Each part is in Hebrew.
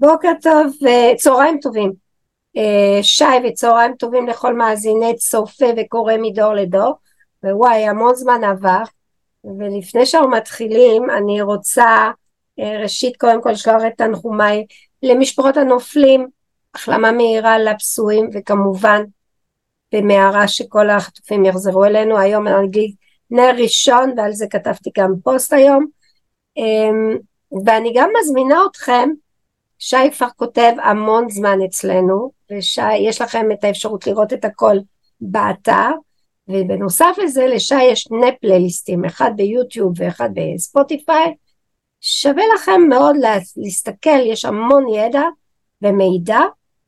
בוקר טוב, צהריים טובים. שי וצהריים טובים לכל מאזיני צופה וקורא מדור לדור. ווואי, המון זמן עבר. ולפני שאנחנו מתחילים, אני רוצה ראשית קודם כל לשלוח את תנחומיי למשפחות הנופלים, החלמה מהירה לפצועים, וכמובן במערה שכל החטופים יחזרו אלינו. היום אני אגיד נר ראשון, ועל זה כתבתי גם פוסט היום. ואני גם מזמינה אתכם שי כבר כותב המון זמן אצלנו, ויש לכם את האפשרות לראות את הכל באתר, ובנוסף לזה לשי יש שני פלייליסטים, אחד ביוטיוב ואחד בספוטיפיי, שווה לכם מאוד להסתכל, יש המון ידע ומידע,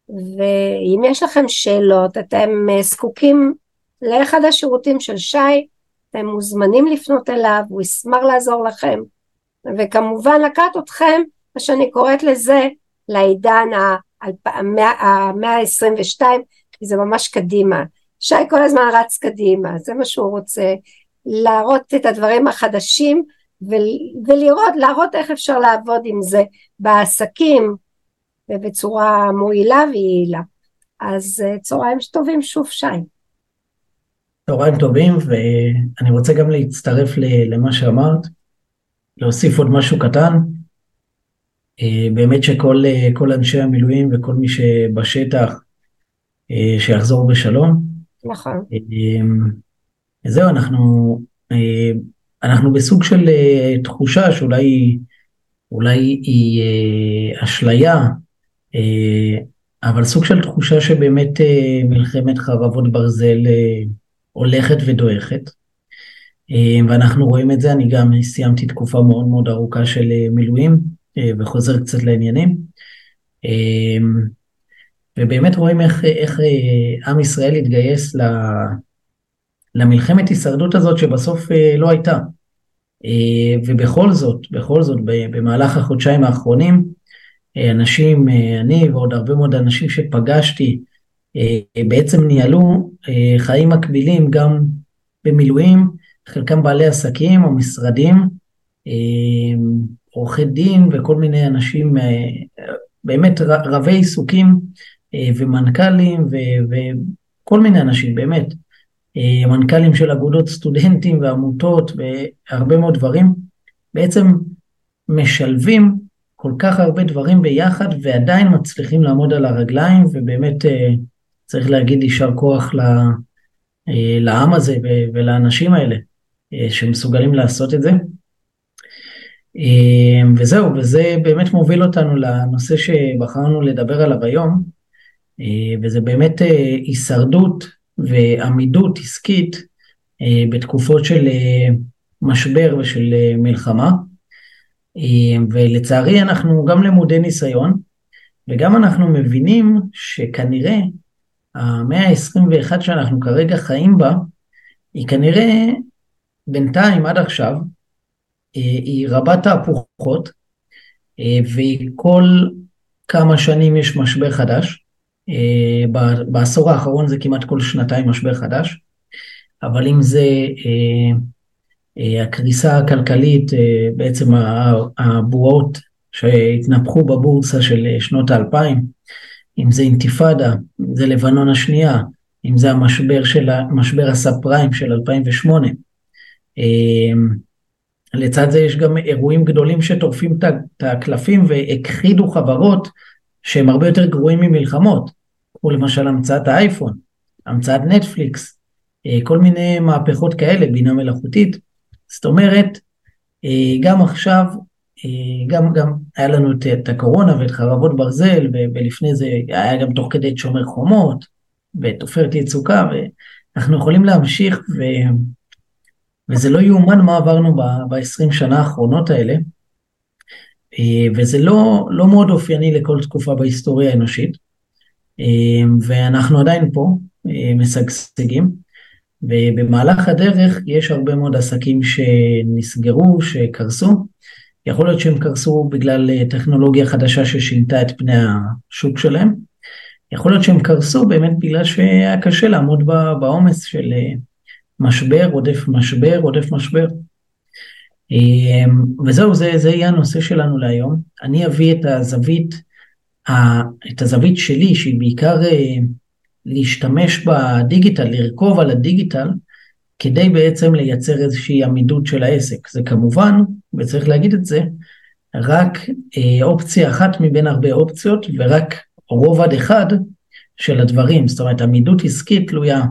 ואם יש לכם שאלות, אתם זקוקים לאחד השירותים של שי, אתם מוזמנים לפנות אליו, הוא ישמח לעזור לכם, וכמובן לקחת אתכם, מה שאני קוראת לזה, לעידן המאה ה-22, כי זה ממש קדימה. שי כל הזמן רץ קדימה, זה מה שהוא רוצה, להראות את הדברים החדשים ולראות, להראות איך אפשר לעבוד עם זה בעסקים ובצורה מועילה ויעילה. אז אה, צהריים טובים שוב שי. צהריים טובים ואני רוצה גם להצטרף למה שאמרת, להוסיף עוד משהו קטן. אה, באמת שכל אה, אנשי המילואים וכל מי שבשטח, אה, שיחזור בשלום. נכון. זהו, אנחנו, אנחנו בסוג של תחושה שאולי אולי היא אשליה, אבל סוג של תחושה שבאמת מלחמת חרבות ברזל הולכת ודועכת. ואנחנו רואים את זה, אני גם סיימתי תקופה מאוד מאוד ארוכה של מילואים, וחוזר קצת לעניינים. אמ, ובאמת רואים איך, איך אה, עם ישראל התגייס למלחמת הישרדות הזאת שבסוף אה, לא הייתה. ובכל זאת, בכל זאת, במהלך החודשיים האחרונים, אנשים, אני ועוד הרבה מאוד אנשים שפגשתי, בעצם ניהלו חיים מקבילים גם במילואים, חלקם בעלי עסקים או משרדים, עורכי דין וכל מיני אנשים אה, באמת רבי עיסוקים אה, ומנכ"לים וכל מיני אנשים, באמת. אה, מנכ"לים של אגודות סטודנטים ועמותות והרבה מאוד דברים, בעצם משלבים כל כך הרבה דברים ביחד ועדיין מצליחים לעמוד על הרגליים ובאמת צריך להגיד יישר כוח לעם הזה ולאנשים האלה שמסוגלים לעשות את זה. אמ, וזהו, וזה באמת מוביל אותנו לנושא שבחרנו לדבר עליו היום, אה, וזה באמת אה, הישרדות ועמידות עסקית אה, בתקופות של משבר ושל מלחמה. ולצערי אנחנו גם למודי ניסיון, וגם אנחנו מבינים שכנראה המאה ה-21 שאנחנו כרגע חיים בה, היא כנראה בינתיים עד עכשיו, היא רבת תהפוכות, אה, וכל כמה שנים יש משבר חדש. אה, בעשור האחרון זה כמעט כל שנתיים משבר חדש, אבל אם זה הקריסה הכלכלית, בעצם הבועות שהתנפחו בבורסה של שנות האלפיים, אם זה אינתיפאדה, אם זה לבנון השנייה, אם זה המשבר של, משבר הסאב פריים של 2008, לצד זה יש גם אירועים גדולים שטורפים את הקלפים והכחידו חברות שהם הרבה יותר גרועים ממלחמות, כמו למשל המצאת האייפון, המצאת נטפליקס, אה, כל מיני מהפכות כאלה, בינה מלאכותית. זאת אומרת, אה, גם עכשיו, אה, גם, גם היה לנו את, את הקורונה ואת חרבות ברזל, ולפני זה היה גם תוך כדי את שומר חומות, ואת עופרת יצוקה, ואנחנו יכולים להמשיך ו... וזה לא יאומן מה עברנו ב-20 שנה האחרונות האלה, אה, וזה לא, לא מאוד אופייני לכל תקופה בהיסטוריה האנושית, אה, ואנחנו עדיין פה, אה, משגשגים, ובמהלך הדרך יש הרבה מאוד עסקים שנסגרו, שקרסו, יכול להיות שהם קרסו בגלל טכנולוגיה חדשה ששינתה את פני השוק שלהם, יכול להיות שהם קרסו באמת בגלל שהיה קשה לעמוד בעומס של משבר, עודף משבר, עודף משבר. אמ, וזהו, זה, זה יהיה הנושא שלנו להיום. אני אביא את הזווית את הזווית שלי, שהיא בעיקר להשתמש בדיגיטל, לרכוב על הדיגיטל, כדי בעצם לייצר איזושהי עמידות של העסק. זה כמובן, וצריך להגיד את זה, רק אה, אופציה אחת מבין הרבה אופציות ורק רובד אחד של הדברים. זאת אומרת, עמידות עסקית תלויה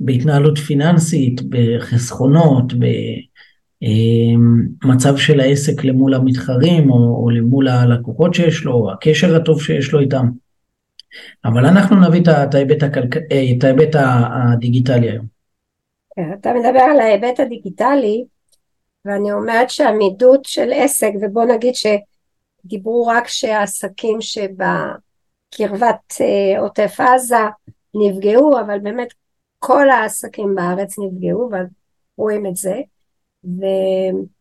בהתנהלות פיננסית, בחסכונות, במצב אה, של העסק למול המתחרים או, או למול הלקוחות שיש לו, הקשר הטוב שיש לו איתם. אבל אנחנו נביא את ההיבט, הכלכ... אה, הדיגיטלי היום. כן, אתה מדבר על ההיבט הדיגיטלי, ואני אומרת שעמידות של עסק, ובוא נגיד שדיברו רק שהעסקים שבקרבת אה, עוטף עזה נפגעו, אבל באמת כל העסקים בארץ נפגעו, ורואים את זה, ו...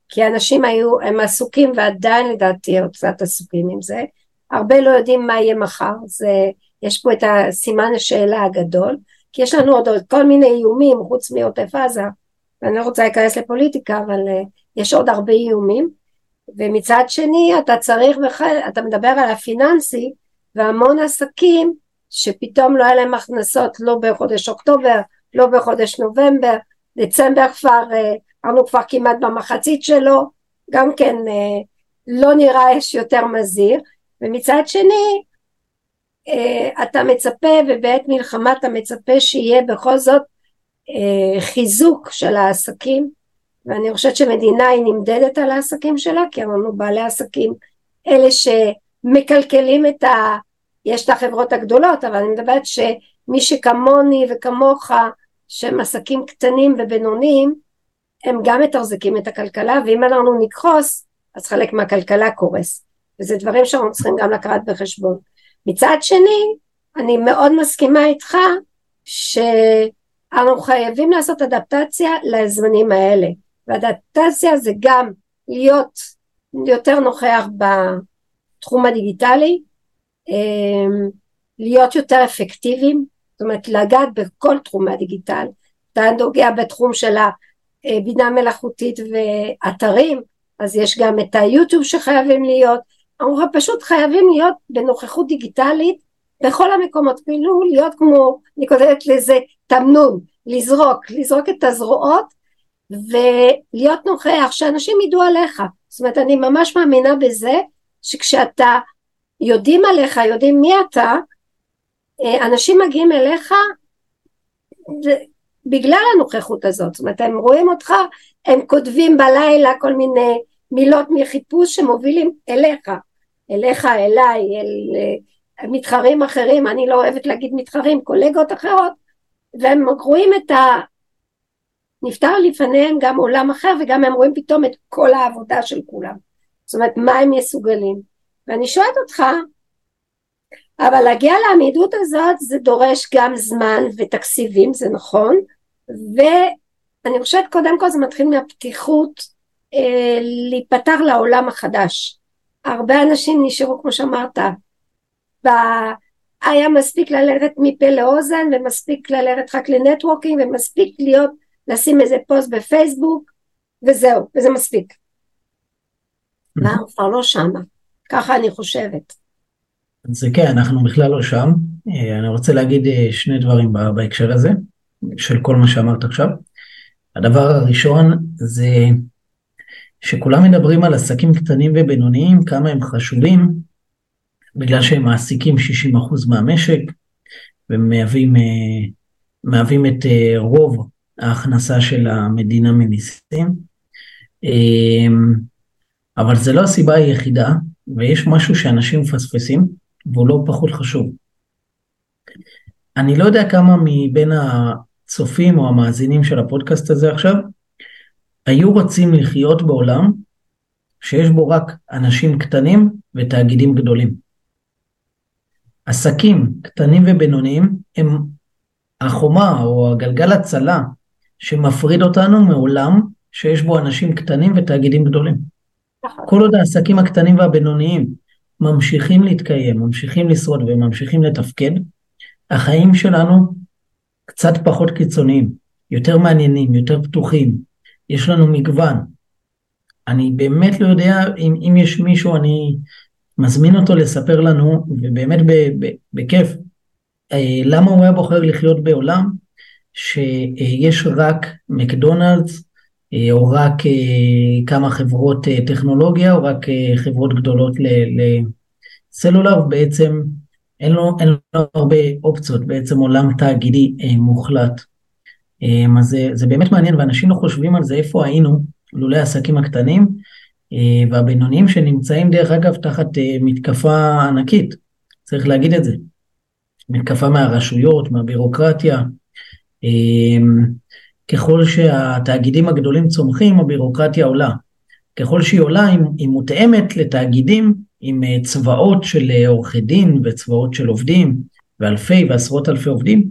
כי אנשים היו, הם עסוקים ועדיין לדעתי הם קצת עסוקים עם זה, הרבה לא יודעים מה יהיה מחר, זה, יש פה את הסימן השאלה הגדול, כי יש לנו עוד כל מיני איומים חוץ מעוטף עזה, ואני לא רוצה להיכנס לפוליטיקה, אבל uh, יש עוד הרבה איומים, ומצד שני אתה צריך, בכלל, אתה מדבר על הפיננסי, והמון עסקים שפתאום לא היה להם הכנסות לא בחודש אוקטובר, לא בחודש נובמבר, דצמבר כבר, אמרנו uh, כבר כמעט במחצית שלו, גם כן uh, לא נראה יש יותר מזהיר, ומצד שני אה, אתה מצפה ובעת מלחמה אתה מצפה שיהיה בכל זאת אה, חיזוק של העסקים ואני חושבת שמדינה היא נמדדת על העסקים שלה כי אמרנו בעלי עסקים אלה שמקלקלים את ה... יש את החברות הגדולות אבל אני מדברת שמי שכמוני וכמוך שהם עסקים קטנים ובינוניים הם גם מתחזקים את הכלכלה ואם אנחנו נקרוס אז חלק מהכלכלה קורס. וזה דברים שאנחנו צריכים גם לקחת בחשבון. מצד שני, אני מאוד מסכימה איתך שאנחנו חייבים לעשות אדפטציה לזמנים האלה, ואדפטציה זה גם להיות יותר נוכח בתחום הדיגיטלי, להיות יותר אפקטיביים, זאת אומרת לגעת בכל תחום הדיגיטל, אתה נוגע בתחום של הבינה מלאכותית ואתרים, אז יש גם את היוטיוב שחייבים להיות, אנחנו פשוט חייבים להיות בנוכחות דיגיטלית בכל המקומות, כאילו להיות כמו, אני כותבת לזה תמנון, לזרוק, לזרוק את הזרועות ולהיות נוכח, שאנשים ידעו עליך. זאת אומרת, אני ממש מאמינה בזה שכשאתה יודעים עליך, יודעים מי אתה, אה, אנשים מגיעים אליך בגלל הנוכחות הזאת, זאת אומרת הם רואים אותך, הם כותבים בלילה כל מיני מילות מחיפוש שמובילים אליך, אליך, אליי, אל אה, מתחרים אחרים, אני לא אוהבת להגיד מתחרים, קולגות אחרות, והם רואים את ה... נפתר לפניהם גם עולם אחר וגם הם רואים פתאום את כל העבודה של כולם. זאת אומרת, מה הם מסוגלים. ואני שואלת אותך, אבל להגיע לעמידות הזאת זה דורש גם זמן ותקציבים, זה נכון, ואני חושבת קודם כל זה מתחיל מהפתיחות אה, להיפתח לעולם החדש. הרבה אנשים נשארו כמו שאמרת, היה מספיק ללכת מפה לאוזן ומספיק ללכת רק לנטוורקינג ומספיק להיות, לשים איזה פוסט בפייסבוק וזהו, וזה מספיק. ואנחנו כבר לא שמה, ככה אני חושבת. זה כן, אנחנו בכלל לא שם. אה, אני רוצה להגיד אה, שני דברים בהקשר הזה, של כל מה שאמרת עכשיו. הדבר הראשון זה שכולם מדברים על עסקים קטנים ובינוניים, כמה הם חשובים, בגלל שהם מעסיקים 60% מהמשק, ומהווים אה, את רוב ההכנסה של המדינה ממיסים. אבל זה לא הסיבה היחידה, ויש משהו שאנשים מפספסים, והוא לא פחות חשוב. אני לא יודע כמה מבין הצופים או המאזינים של הפודקאסט הזה עכשיו, היו רוצים לחיות בעולם שיש בו רק אנשים קטנים ותאגידים גדולים. עסקים קטנים ובינוניים הם החומה או הגלגל הצלה שמפריד אותנו מעולם שיש בו אנשים קטנים ותאגידים גדולים. כל עוד העסקים הקטנים והבינוניים ממשיכים להתקיים, ממשיכים לשרוד וממשיכים לתפקד, החיים שלנו קצת פחות קיצוניים, יותר מעניינים, יותר פתוחים, יש לנו מגוון. אני באמת לא יודע אם, אם יש מישהו, אני מזמין אותו לספר לנו, ובאמת בכיף, למה הוא היה בוחר לחיות בעולם שיש רק מקדונלדס, או רק כמה חברות טכנולוגיה, או רק חברות גדולות לסלולר, בעצם אין לו, אין לו הרבה אופציות, בעצם עולם תאגידי מוחלט. אז זה, זה באמת מעניין, ואנשים לא חושבים על זה איפה היינו, לולא העסקים הקטנים והבינוניים שנמצאים דרך אגב תחת מתקפה ענקית, צריך להגיד את זה. מתקפה מהרשויות, מהבירוקרטיה. ככל שהתאגידים הגדולים צומחים, הבירוקרטיה עולה. ככל שהיא עולה, היא מותאמת לתאגידים עם צבאות של עורכי דין וצבאות של עובדים, ואלפי ועשרות אלפי עובדים.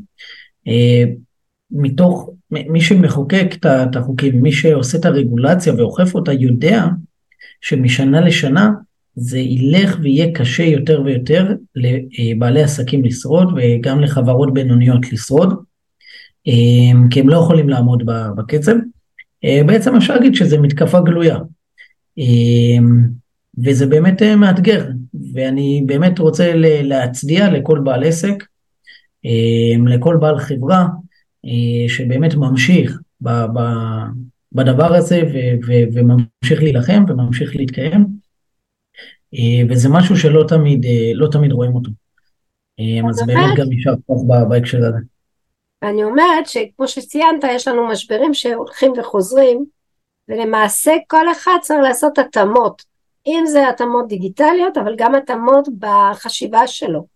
מתוך, מי שמחוקק את החוקים, מי שעושה את הרגולציה ואוכף אותה, יודע שמשנה לשנה זה ילך ויהיה קשה יותר ויותר לבעלי עסקים לשרוד וגם לחברות בינוניות לשרוד, כי הם לא יכולים לעמוד בקצב. בעצם אפשר להגיד שזה מתקפה גלויה. וזה באמת מאתגר, ואני באמת רוצה להצדיע לכל בעל עסק, לכל בעל חברה, שבאמת ממשיך בדבר הזה וממשיך להילחם וממשיך להתקיים, וזה משהו שלא תמיד, לא תמיד רואים אותו. אז באמת גם נשאר כוח בהקשר הזה. אני אומרת שכמו שציינת, יש לנו משברים שהולכים וחוזרים, ולמעשה כל אחד צריך לעשות התאמות, אם זה התאמות דיגיטליות, אבל גם התאמות בחשיבה שלו.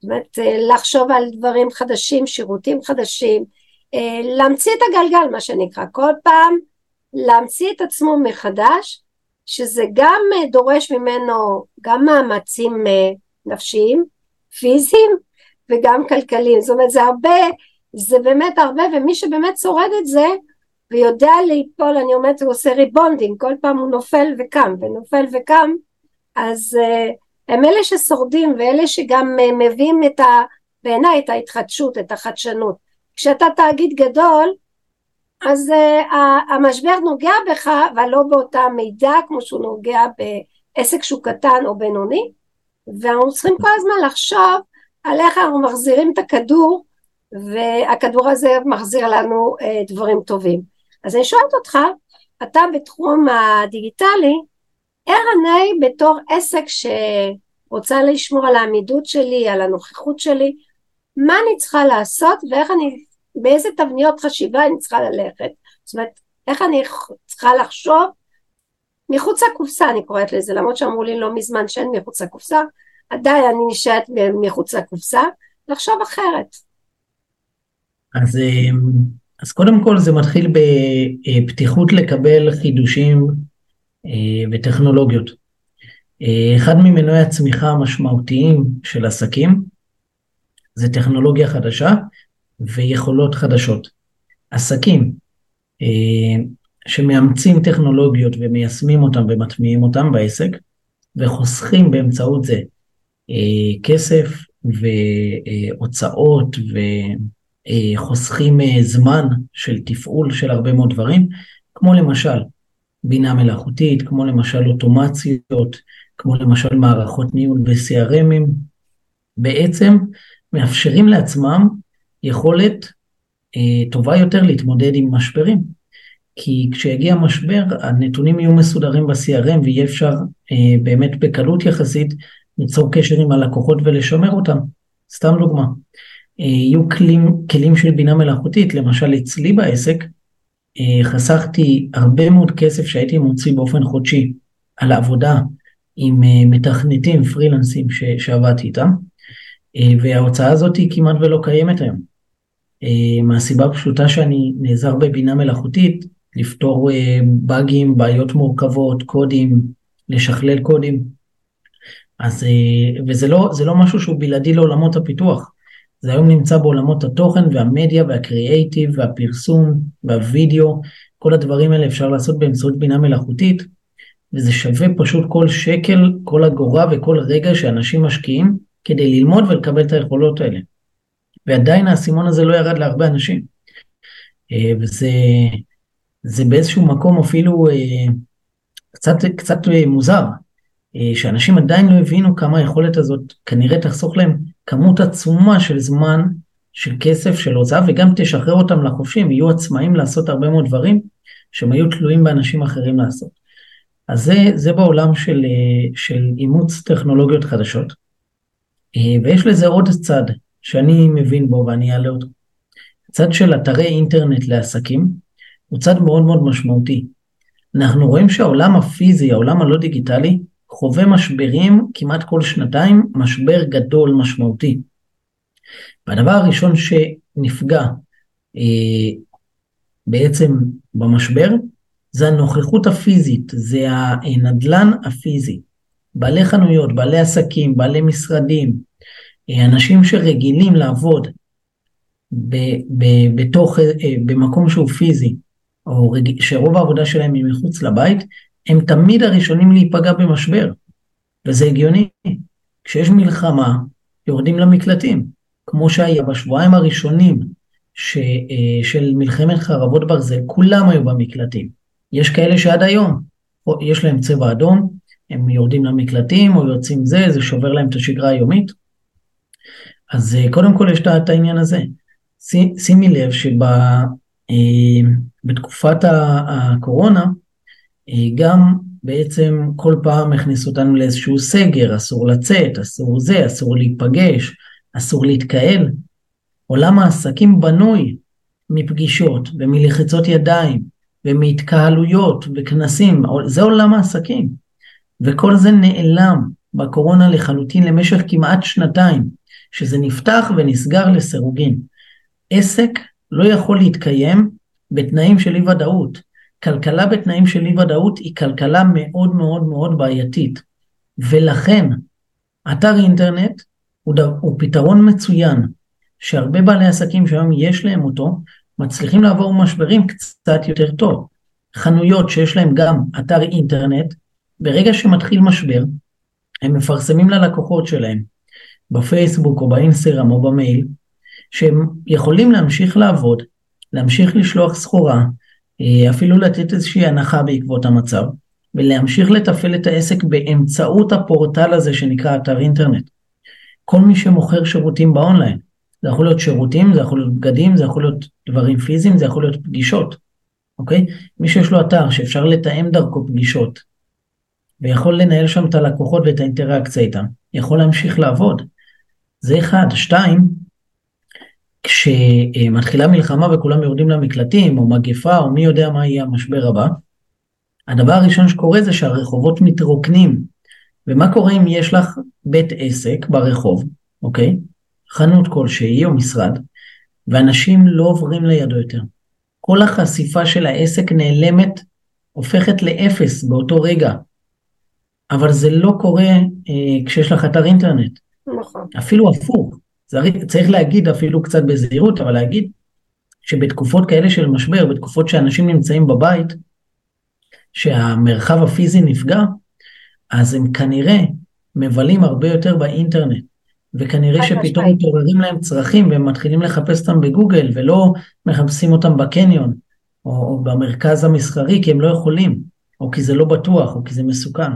זאת אומרת, לחשוב על דברים חדשים, שירותים חדשים, להמציא את הגלגל, מה שנקרא, כל פעם להמציא את עצמו מחדש, שזה גם דורש ממנו גם מאמצים נפשיים, פיזיים וגם כלכליים, זאת אומרת זה הרבה, זה באמת הרבה, ומי שבאמת שורד את זה ויודע ליפול, אני אומרת הוא עושה rebounding, כל פעם הוא נופל וקם ונופל וקם, אז הם אלה ששורדים ואלה שגם מביאים את ה... בעיניי את ההתחדשות, את החדשנות. כשאתה תאגיד גדול, אז אה, המשבר נוגע בך, אבל לא באותה מידה כמו שהוא נוגע בעסק שהוא קטן או בינוני, ואנחנו צריכים כל הזמן לחשוב על איך אנחנו מחזירים את הכדור, והכדור הזה מחזיר לנו uh, דברים טובים. אז אני שואלת אותך, אתה בתחום הדיגיטלי, אני בתור עסק שרוצה לשמור על העמידות שלי, על הנוכחות שלי, מה אני צריכה לעשות ואיך אני באיזה תבניות חשיבה אני צריכה ללכת, זאת אומרת איך אני צריכה לחשוב מחוץ לקופסה אני קוראת לזה, למרות שאמרו לי לא מזמן שאין מחוץ לקופסה, עדיין אני נשארת מחוץ לקופסה, לחשוב אחרת. אז, אז קודם כל זה מתחיל בפתיחות לקבל חידושים אה, וטכנולוגיות. אה, אחד ממנועי הצמיחה המשמעותיים של עסקים זה טכנולוגיה חדשה ויכולות חדשות. עסקים אה, שמאמצים טכנולוגיות ומיישמים אותם ומטמיעים אותם בעסק וחוסכים באמצעות זה אה, כסף והוצאות וחוסכים אה, זמן של תפעול של הרבה מאוד דברים, כמו למשל בינה מלאכותית, כמו למשל אוטומציות, כמו למשל מערכות ניהול ו-CRMים, בעצם מאפשרים לעצמם יכולת אה, טובה יותר להתמודד עם משברים. כי כשיגיע משבר הנתונים יהיו מסודרים ב-CRM ויהיה אפשר אה, באמת בקלות יחסית ליצור קשר עם הלקוחות ולשמר אותם. סתם דוגמה, אה, יהיו כלים, כלים של בינה מלאכותית, למשל אצלי בעסק, אה, חסכתי הרבה מאוד כסף שהייתי מוציא באופן חודשי על העבודה עם אה, מתכנתים, פרילנסים ש, שעבדתי איתם, אה, וההוצאה הזאת היא כמעט ולא קיימת היום. אה, מהסיבה הפשוטה שאני נעזר בבינה מלאכותית לפתור אה, באגים, בעיות מורכבות, קודים, לשכלל קודים. אז, וזה לא, לא משהו שהוא בלעדי לעולמות הפיתוח. זה היום נמצא בעולמות התוכן והמדיה והקריאייטיב והפרסום והווידאו, כל הדברים האלה אפשר לעשות באמצעות בינה מלאכותית, וזה שווה פשוט כל שקל, כל אגורה וכל רגע שאנשים משקיעים כדי ללמוד ולקבל את היכולות האלה. ועדיין האסימון הזה לא ירד להרבה אנשים. אה, וזה זה באיזשהו מקום אפילו אה, קצת, קצת מוזר. אה, שאנשים עדיין לא הבינו כמה היכולת הזאת כנראה תחסוך להם כמות עצומה של זמן, של כסף, של הוצאה, וגם תשחרר אותם לחופשים, יהיו עצמאים לעשות הרבה מאוד דברים שהם היו תלויים באנשים אחרים לעשות. אז זה, זה בעולם של, אה, של אימוץ טכנולוגיות חדשות. אה, ויש לזה עוד צד שאני מבין בו ואני אעלה אותו. הצד של אתרי אינטרנט לעסקים הוא צד מאוד מאוד משמעותי. אנחנו רואים שהעולם הפיזי, העולם הלא דיגיטלי, חווה משברים כמעט כל שנתיים, משבר גדול משמעותי. והדבר הראשון שנפגע אה, בעצם במשבר זה הנוכחות הפיזית, זה הנדלן הפיזי. בעלי חנויות, בעלי עסקים, בעלי משרדים, אה, אנשים שרגילים לעבוד ב- ב- בתוך, אה, במקום שהוא פיזי, או רג... שרוב העבודה שלהם היא מחוץ לבית, הם תמיד הראשונים להיפגע במשבר, וזה הגיוני. כשיש מלחמה, יורדים למקלטים, כמו שהיה בשבועיים הראשונים ש... אה, של מלחמת חרבות ברזל, כולם היו במקלטים. יש כאלה שעד היום, יש להם צבע אדום, הם יורדים למקלטים או יוצאים זה, זה שובר להם את השגרה היומית. אז אה, קודם כל יש את העניין הזה. שימי לב שבתקופת אה, הקורונה, גם בעצם כל פעם הכניסו אותנו לאיזשהו סגר, אסור לצאת, אסור זה, אסור להיפגש, אסור להתקהל. עולם העסקים בנוי מפגישות ומלחיצות ידיים ומהתקהלויות וכנסים, זה עולם העסקים. וכל זה נעלם בקורונה לחלוטין למשך כמעט שנתיים, שזה נפתח ונסגר לסירוגין. עסק לא יכול להתקיים בתנאים של אי ודאות. כלכלה בתנאים של אי ודאות היא כלכלה מאוד מאוד מאוד בעייתית. ולכן, אתר אינטרנט הוא, ד... הוא פתרון מצוין, שהרבה בעלי עסקים שהיום יש להם אותו, מצליחים לעבור משברים קצת יותר טוב. חנויות שיש להם גם אתר אינטרנט, ברגע שמתחיל משבר, הם מפרסמים ללקוחות שלהם בפייסבוק או באינסטגרם או במייל, שהם יכולים להמשיך לעבוד, להמשיך לשלוח סחורה, אפילו לתת איזושהי הנחה בעקבות המצב, ולהמשיך לתפעל את העסק באמצעות הפורטל הזה שנקרא אתר אינטרנט. כל מי שמוכר שירותים באונליין, זה יכול להיות שירותים, זה יכול להיות בגדים, זה יכול להיות דברים פיזיים, זה יכול להיות פגישות, אוקיי? מי שיש לו אתר שאפשר לתאם דרכו פגישות, ויכול לנהל שם את הלקוחות ואת האינטראקציה איתם, יכול להמשיך לעבוד. זה אחד. שתיים, כשמתחילה מלחמה וכולם יורדים למקלטים, או מגפה, או מי יודע מה יהיה המשבר הבא, הדבר הראשון שקורה זה שהרחובות מתרוקנים. ומה קורה אם יש לך בית עסק ברחוב, אוקיי? חנות כלשהי או משרד, ואנשים לא עוברים לידו יותר. כל החשיפה של העסק נעלמת, הופכת לאפס באותו רגע. אבל זה לא קורה אה, כשיש לך אתר אינטרנט. נכון. אפילו הפוך. צריך להגיד אפילו קצת בזהירות, אבל להגיד שבתקופות כאלה של משבר, בתקופות שאנשים נמצאים בבית, שהמרחב הפיזי נפגע, אז הם כנראה מבלים הרבה יותר באינטרנט. וכנראה שפתאום מתעוררים להם צרכים והם מתחילים לחפש אותם בגוגל ולא מחפשים אותם בקניון או, במרכז המסחרי כי הם לא יכולים, או כי זה לא בטוח, או כי זה מסוכן.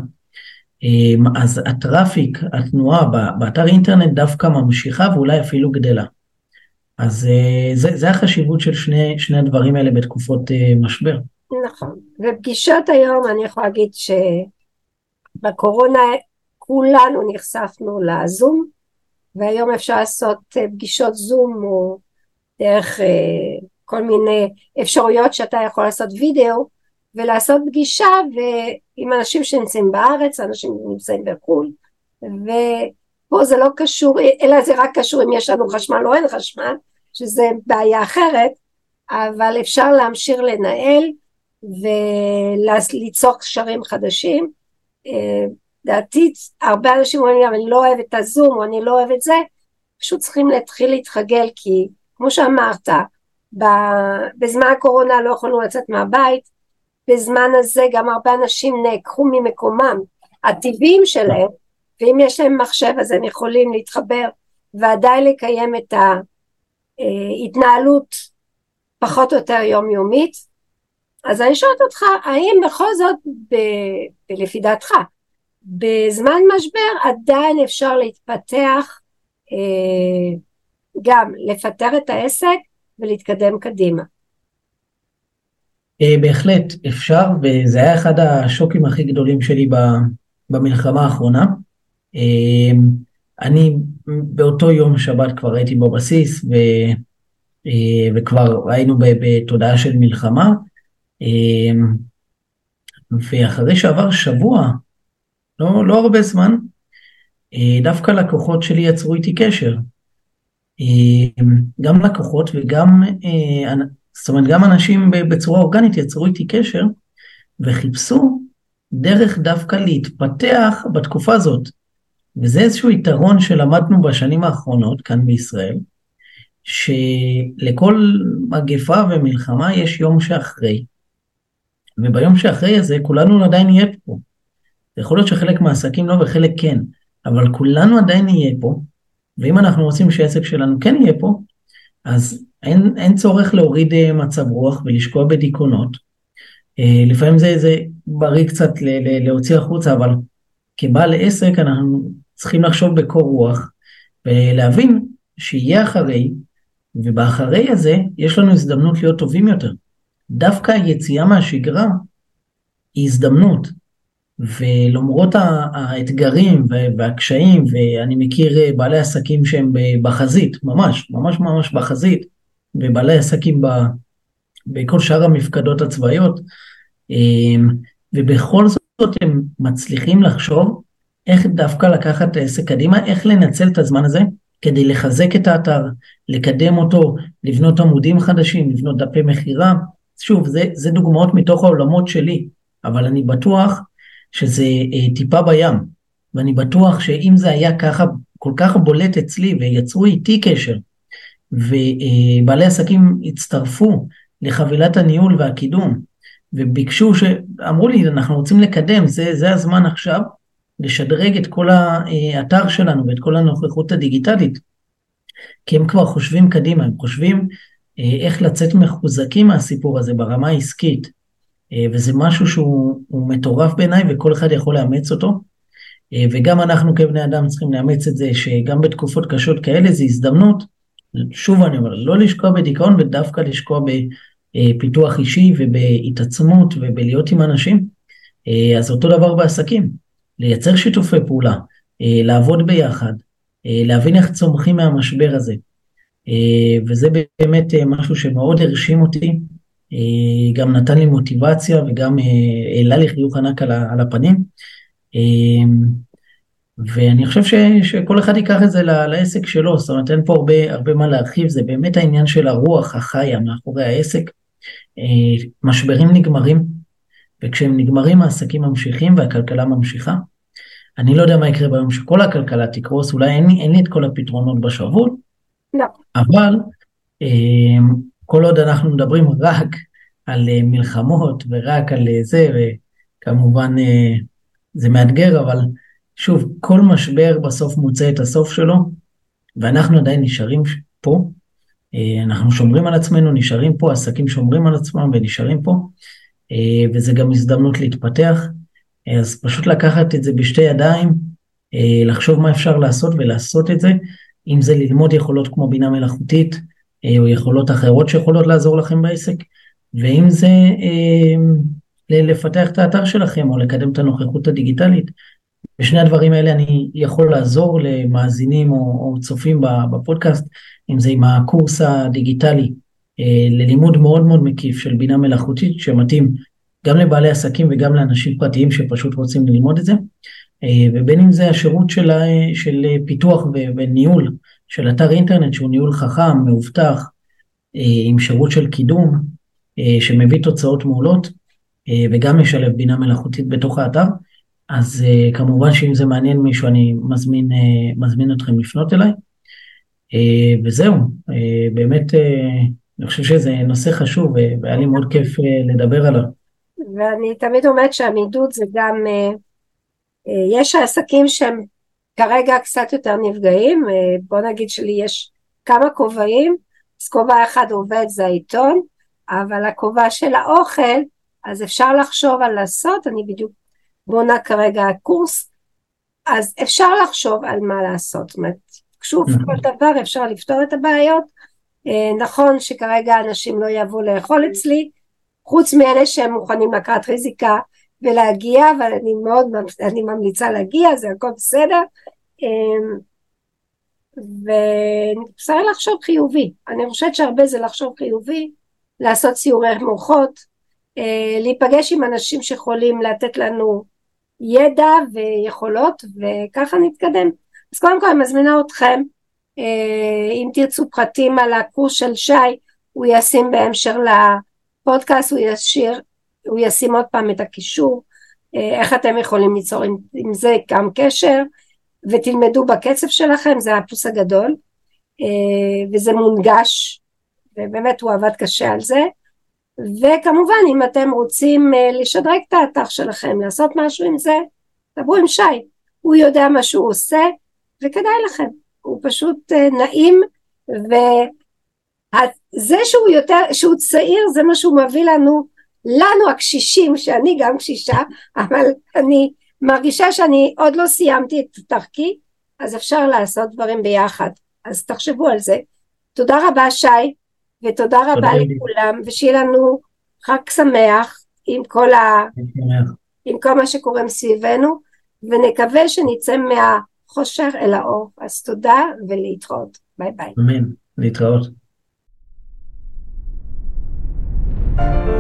אמ, אז הטראפיק, התנועה באתר אינטרנט דווקא ממשיכה ואולי אפילו גדלה. אז אה, זה, זה החשיבות של שני, שני הדברים האלה בתקופות אה, משבר. נכון, ופגישות היום אני יכולה להגיד שבקורונה כולנו נחשפנו לזום, והיום אפשר לעשות אה, פגישות זום או דרך כל מיני אפשרויות שאתה יכול לעשות וידאו ולעשות פגישה עם אנשים שנמצאים בארץ, אנשים שנמצאים בחו"ל, ופה זה לא קשור, אלא זה רק קשור אם יש לנו חשמל או אין חשמל, שזה בעיה אחרת, אבל אפשר להמשיך לנהל וליצור קשרים חדשים. לדעתי הרבה אנשים אומרים לי, אני לא אוהב את הזום או אני לא אוהב את זה, פשוט צריכים להתחיל להתרגל כי כמו שאמרת, בזמן הקורונה לא יכולנו לצאת מהבית, בזמן הזה גם הרבה אנשים נעקרו ממקומם הטבעיים שלהם, ואם יש להם מחשב אז הם יכולים להתחבר ועדיין לקיים את ההתנהלות פחות או יותר יומיומית. אז אני שואלת אותך, האם בכל זאת, ב, לפי דעתך, בזמן משבר עדיין אפשר להתפתח, אה, גם לפטר את העסק ולהתקדם קדימה. אה, בהחלט אפשר, וזה היה אחד השוקים הכי גדולים שלי במלחמה האחרונה. אה, אני באותו יום שבת כבר הייתי בבסיס, ו, וכבר היינו בתודעה של מלחמה, ואחרי שעבר שבוע, לא, לא הרבה זמן, אה, דווקא לקוחות שלי יצרו איתי קשר. אה, גם לקוחות וגם, אה, זאת אומרת, גם אנשים בצורה אורגנית יצרו איתי קשר וחיפשו דרך דווקא להתפתח בתקופה הזאת. וזה איזשהו יתרון שלמדנו בשנים האחרונות כאן בישראל, שלכל מגפה ומלחמה יש יום שאחרי, וביום שאחרי הזה כולנו עדיין נהיה פה. יכול להיות שחלק מהעסקים לא וחלק כן, אבל כולנו עדיין נהיה פה, ואם אנחנו רוצים שהעסק שלנו כן יהיה פה, אז אין, אין צורך להוריד אה, מצב רוח ולשקוע בדיכאונות. אה, לפעמים זה, זה בריא קצת ל, ל, להוציא החוצה, אבל כבעל עסק אנחנו צריכים לחשוב בקור רוח ולהבין שיהיה אחרי, ובאחרי הזה יש לנו הזדמנות להיות טובים יותר. דווקא היציאה מהשגרה היא הזדמנות, ולמרות האתגרים והקשיים, ואני מכיר אה, בעלי עסקים שהם בחזית, ממש, ממש ממש בחזית, ובעלי עסקים ב, בכל שאר המפקדות הצבאיות, אמ, ובכל זאת הם מצליחים לחשוב איך דווקא לקחת את העסק קדימה, איך לנצל את הזמן הזה כדי לחזק את האתר, לקדם אותו, לבנות עמודים חדשים, לבנות דפי מכירה. שוב, זה, זה דוגמאות מתוך העולמות שלי, אבל אני בטוח שזה אה, טיפה בים, ואני בטוח שאם זה היה ככה כל כך בולט אצלי ויצרו איתי קשר, ובעלי עסקים הצטרפו לחבילת הניהול והקידום, וביקשו, אמרו לי, אנחנו רוצים לקדם, זה, זה הזמן עכשיו לשדרג את כל האתר שלנו ואת כל הנוכחות הדיגיטלית, כי הם כבר חושבים קדימה, הם חושבים אה, איך לצאת מחוזקים מהסיפור הזה ברמה העסקית, אה, וזה משהו שהוא מטורף בעיניי וכל אחד יכול לאמץ אותו. אה, וגם אנחנו כבני אדם צריכים לאמץ את זה שגם בתקופות קשות כאלה זה הזדמנות, שוב אני אומר, לא לשקוע בדיכאון ודווקא לשקוע בפיתוח אישי ובהתעצמות ובלהיות עם אנשים. אה, אז אותו דבר בעסקים, לייצר שיתופי פעולה, לעבוד ביחד, להבין איך צומחים מהמשבר הזה. וזה באמת משהו שמאוד הרשים אותי אה, גם נתן לי מוטיבציה וגם אה, העלה לי חיוך ענק על הפנים. אה, ואני חושב ש, שכל אחד ייקח את זה לעסק שלו, זאת אומרת אין פה הרבה, הרבה מה להרחיב, זה באמת העניין של הרוח החיה מאחורי העסק. משברים נגמרים, וכשהם נגמרים העסקים ממשיכים והכלכלה ממשיכה. אני לא יודע מה יקרה ביום שכל הכלכלה תקרוס, אולי אין לי, אין לי את כל הפתרונות בשרוול, לא. אבל כל עוד אנחנו מדברים רק על אה, מלחמות ורק על אה, זה, וכמובן אה, זה מאתגר, אבל שוב, כל משבר בסוף מוצא את הסוף שלו, ואנחנו עדיין נשארים פה, אנחנו שומרים על עצמנו, נשארים פה, עסקים שומרים על עצמם ונשארים פה, וזה גם הזדמנות להתפתח, אז פשוט לקחת את זה בשתי ידיים, לחשוב מה אפשר לעשות ולעשות את זה, אם זה ללמוד יכולות כמו בינה מלאכותית, או יכולות אחרות שיכולות לעזור לכם בעסק, ואם זה אה, לפתח את האתר שלכם או לקדם את הנוכחות הדיגיטלית. בשני הדברים האלה אני יכול לעזור למאזינים או, או צופים בפודקאסט, אם זה עם הקורס הדיגיטלי אה, ללימוד מאוד מאוד מקיף של בינה מלאכותית שמתאים גם לבעלי עסקים וגם לאנשים פרטיים שפשוט רוצים ללמוד את זה, ובין אם זה השירות של, של פיתוח וניהול של אתר אינטרנט שהוא ניהול חכם, מאובטח, אה, עם שירות של קידום, אה, שמביא תוצאות מעולות, אה, וגם משלב בינה מלאכותית בתוך האתר. אז כמובן שאם זה מעניין מישהו, אני מזמין, מזמין אתכם לפנות אליי. וזהו, באמת, אני חושב שזה נושא חשוב, והיה לי מאוד כיף לדבר עליו. ואני תמיד אומרת שעמידות זה גם, יש עסקים שהם כרגע קצת יותר נפגעים, אה, בוא נגיד שלי יש כמה כובעים, אז כובע אחד עובד זה העיתון, אבל הכובע של האוכל, אז אפשר לחשוב על לעשות, אני בדיוק בונה כרגע קורס אז אפשר לחשוב על מה לעשות, זאת אומרת, שוב, כל דבר אפשר לפתור את הבעיות, אה, נכון שכרגע אנשים לא יבואו לאכול אצלי, חוץ מאלה שהם מוכנים לקחת ריזיקה ולהגיע, אבל אני מאוד אני ממליצה להגיע, זה הכל בסדר. אמ, וצריך לחשוב חיובי, אני חושבת שהרבה זה לחשוב חיובי, לעשות סיורי מוחות, אה, להיפגש עם אנשים שיכולים לתת לנו ידע ויכולות וככה נתקדם. אז קודם כל אני מזמינה אתכם, אה, אם תרצו פרטים על הקורס של שי, הוא ישים בהמשך לפודקאסט, הוא ישיר, הוא ישים עוד פעם את הקישור, אה, איך אתם יכולים ליצור עם, עם זה גם קשר, ותלמדו בקצב שלכם, זה הפוס הגדול, וזה מונגש, ובאמת הוא עבד קשה על זה. וכמובן אם אתם רוצים אה, לשדרג את האתר שלכם, לעשות משהו עם זה, דברו עם שי, הוא יודע מה שהוא עושה וכדאי לכם, הוא פשוט אה, נעים וזה שהוא יותר, שהוא צעיר זה מה שהוא מביא לנו, לנו הקשישים, שאני גם קשישה, אבל אני מרגישה שאני עוד לא סיימתי את דרכי, אז אפשר לעשות דברים ביחד, אז תחשבו על זה. תודה רבה שי, ותודה רבה לכולם, ושיהיה לנו חג שמח עם כל, ה... עם כל מה שקורה מסביבנו, ונקווה שנצא מהחושך אל האור. אז תודה ולהתראות. ביי ביי. אמן, להתראות. thank you